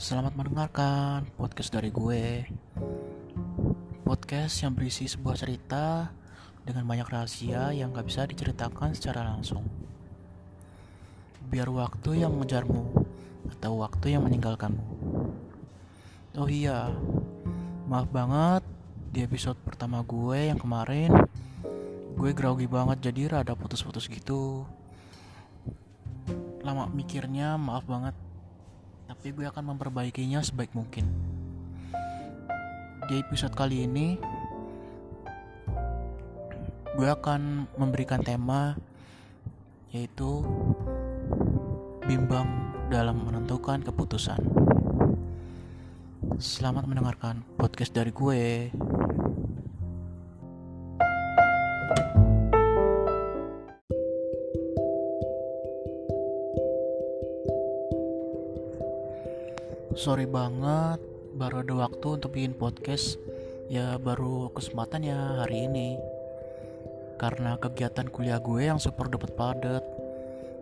Selamat mendengarkan podcast dari gue. Podcast yang berisi sebuah cerita dengan banyak rahasia yang gak bisa diceritakan secara langsung. Biar waktu yang mengejarmu atau waktu yang meninggalkanmu. Oh iya, maaf banget di episode pertama gue yang kemarin gue grogi banget jadi rada putus-putus gitu. Lama mikirnya, maaf banget tapi gue akan memperbaikinya sebaik mungkin. Di episode kali ini, gue akan memberikan tema yaitu bimbang dalam menentukan keputusan. Selamat mendengarkan podcast dari gue. Sorry banget baru ada waktu untuk bikin podcast. Ya baru kesempatan ya hari ini. Karena kegiatan kuliah gue yang super dapat padat.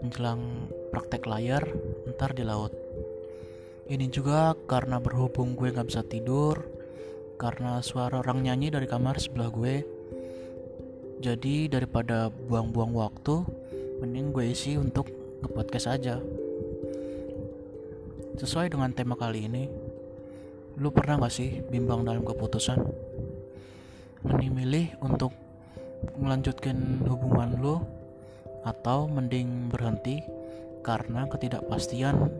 Menjelang praktek layar ntar di laut. Ini juga karena berhubung gue gak bisa tidur. Karena suara orang nyanyi dari kamar sebelah gue. Jadi daripada buang-buang waktu mending gue isi untuk nge-podcast aja Sesuai dengan tema kali ini, lu pernah gak sih bimbang dalam keputusan? Mending milih untuk melanjutkan hubungan lu atau mending berhenti karena ketidakpastian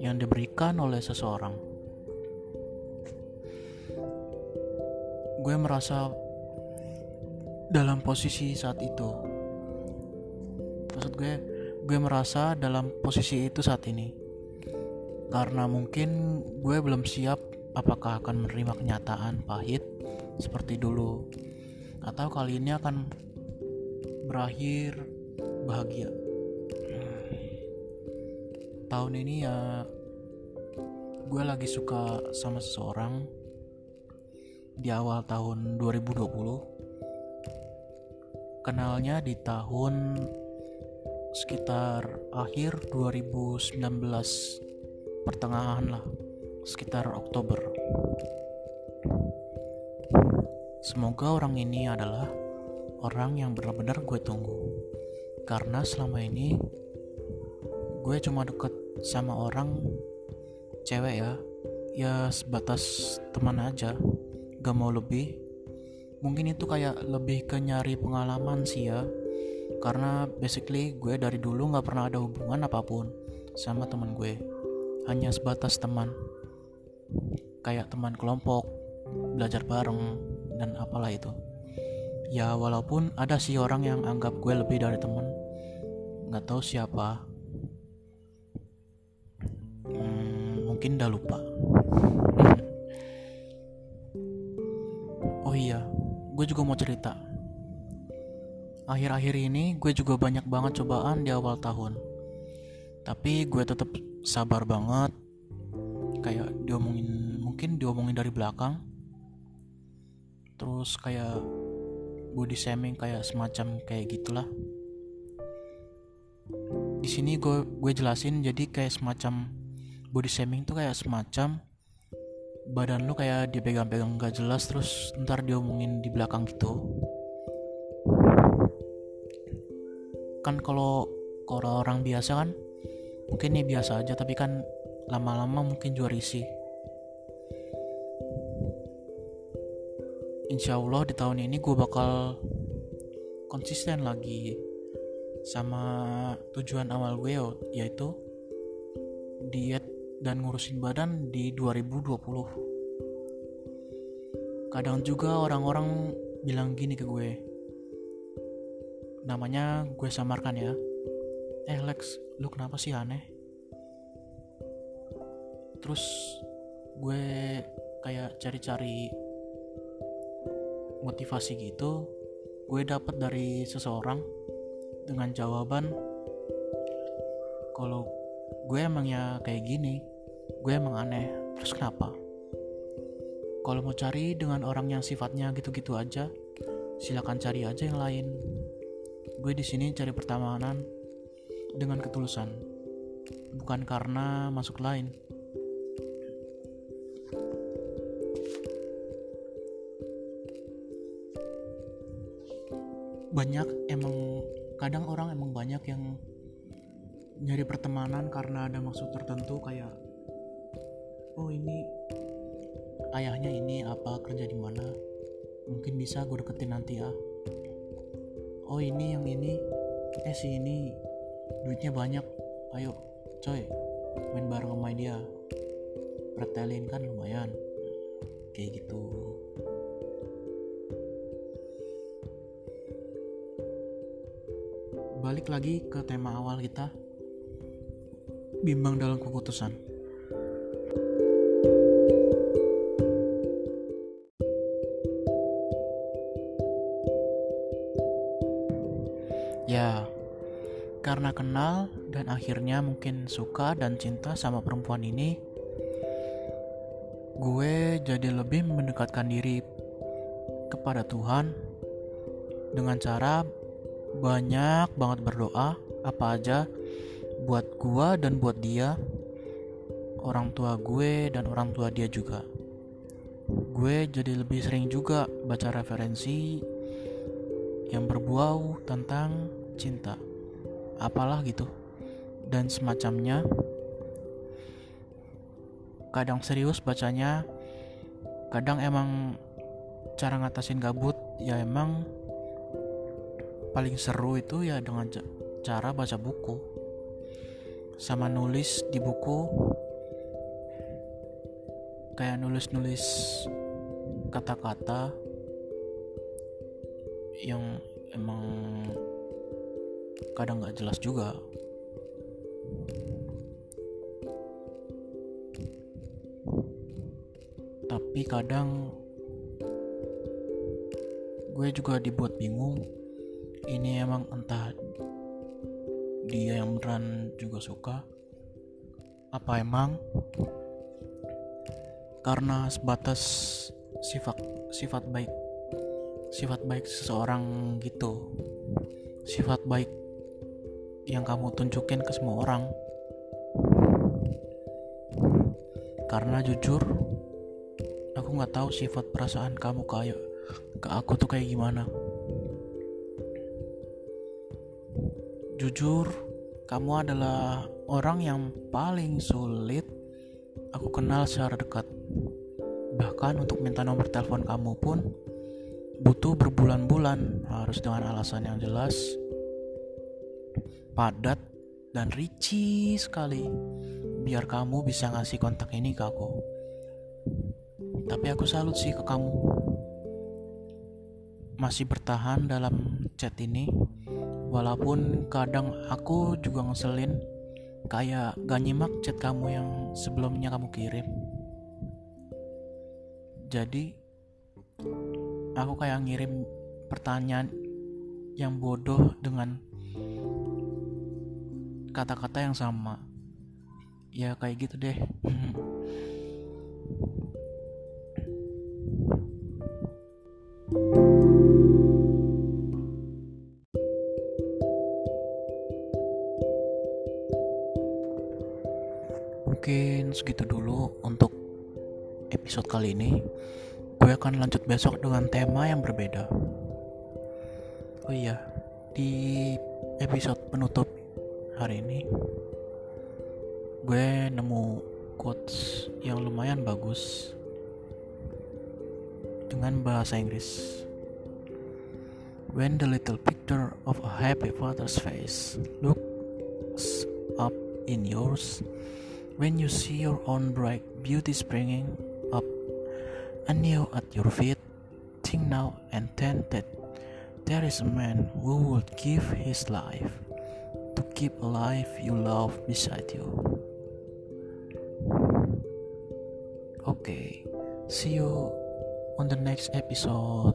yang diberikan oleh seseorang. Gue merasa dalam posisi saat itu. Maksud gue, gue merasa dalam posisi itu saat ini karena mungkin gue belum siap apakah akan menerima kenyataan pahit seperti dulu. Atau kali ini akan berakhir bahagia. Tahun ini ya gue lagi suka sama seseorang. Di awal tahun 2020 kenalnya di tahun sekitar akhir 2019 pertengahan lah sekitar Oktober. Semoga orang ini adalah orang yang benar-benar gue tunggu. Karena selama ini gue cuma deket sama orang cewek ya. Ya sebatas teman aja. Gak mau lebih. Mungkin itu kayak lebih ke nyari pengalaman sih ya. Karena basically gue dari dulu gak pernah ada hubungan apa pun sama teman gue hanya sebatas teman. Kayak teman kelompok belajar bareng dan apalah itu. Ya walaupun ada sih orang yang anggap gue lebih dari teman. Nggak tahu siapa. Hmm, mungkin udah lupa. Oh iya gue juga mau cerita. Akhir-akhir ini gue juga banyak banget cobaan di awal tahun. Tapi gue tetap sabar banget. Kayak diomongin mungkin diomongin dari belakang. Terus kayak body shaming kayak semacam kayak gitulah. Di sini gue gue jelasin jadi kayak semacam body shaming tuh kayak semacam badan lu kayak dipegang-pegang gak jelas terus ntar diomongin di belakang gitu. Kan kalau kalau orang biasa kan mungkin ini biasa aja tapi kan lama-lama mungkin juara isi Insya Allah di tahun ini gue bakal konsisten lagi sama tujuan awal gue yaitu diet dan ngurusin badan di 2020 kadang juga orang-orang bilang gini ke gue namanya gue samarkan ya. Eh Lex lu kenapa sih aneh? Terus gue kayak cari-cari motivasi gitu gue dapet dari seseorang dengan jawaban kalau gue emang ya kayak gini gue emang aneh terus kenapa? Kalau mau cari dengan orang yang sifatnya gitu-gitu aja silakan cari aja yang lain. Gue di sini cari pertemanan dengan ketulusan, bukan karena masuk lain. Banyak emang kadang orang emang banyak yang nyari pertemanan karena ada maksud tertentu kayak oh ini ayahnya ini apa kerja di mana mungkin bisa gue deketin nanti ya oh ini yang ini eh si ini duitnya banyak. Ayo coy. Main bareng sama dia. Pretelin kan lumayan. Kayak gitu. Balik lagi ke tema awal kita. Bimbang dalam keputusan kenal dan akhirnya mungkin suka dan cinta sama perempuan ini gue jadi lebih mendekatkan diri kepada Tuhan dengan cara banyak banget berdoa apa aja buat gue dan buat dia orang tua gue dan orang tua dia juga. Gue jadi lebih sering juga baca referensi yang berbau tentang cinta apalah gitu. Dan semacamnya kadang serius bacanya kadang emang cara ngatasin gabut ya emang paling seru itu ya dengan cara baca buku. Sama nulis di buku kayak nulis-nulis kata-kata yang emang kadang nggak jelas juga. Tapi kadang gue juga dibuat bingung ini emang entah dia yang beneran juga suka apa emang? Karena sebatas sifat sifat baik sifat baik seseorang gitu sifat baik yang kamu tunjukin ke semua orang. Karena jujur aku nggak tahu sifat perasaan kamu kayak ke aku tuh kayak gimana. Jujur kamu adalah orang yang paling sulit aku kenal secara dekat. Bahkan untuk minta nomor telepon kamu pun butuh berbulan-bulan harus dengan alasan yang jelas padat dan rinci sekali biar kamu bisa ngasih kontak ini ke aku tapi aku salut sih ke kamu. Masih bertahan dalam chat ini. Walaupun kadang aku juga ngeselin kayak gak nyimak chat kamu yang sebelumnya kamu kirim. Jadi aku kayak ngirim pertanyaan yang bodoh dengan kata-kata yang sama. Ya kayak gitu deh. Mungkin segitu dulu untuk episode kali ini. Gue akan lanjut besok dengan tema yang berbeda. Oh iya, di episode penutup hari ini gue nemu quotes yang lumayan bagus dengan bahasa Inggris. When the little picture of a happy father's face looks up in yours, when you see your own bright beauty springing up anew at your feet, think now and then that there is a man who would give his life keep a life you love beside you. Okay, see you on the next episode.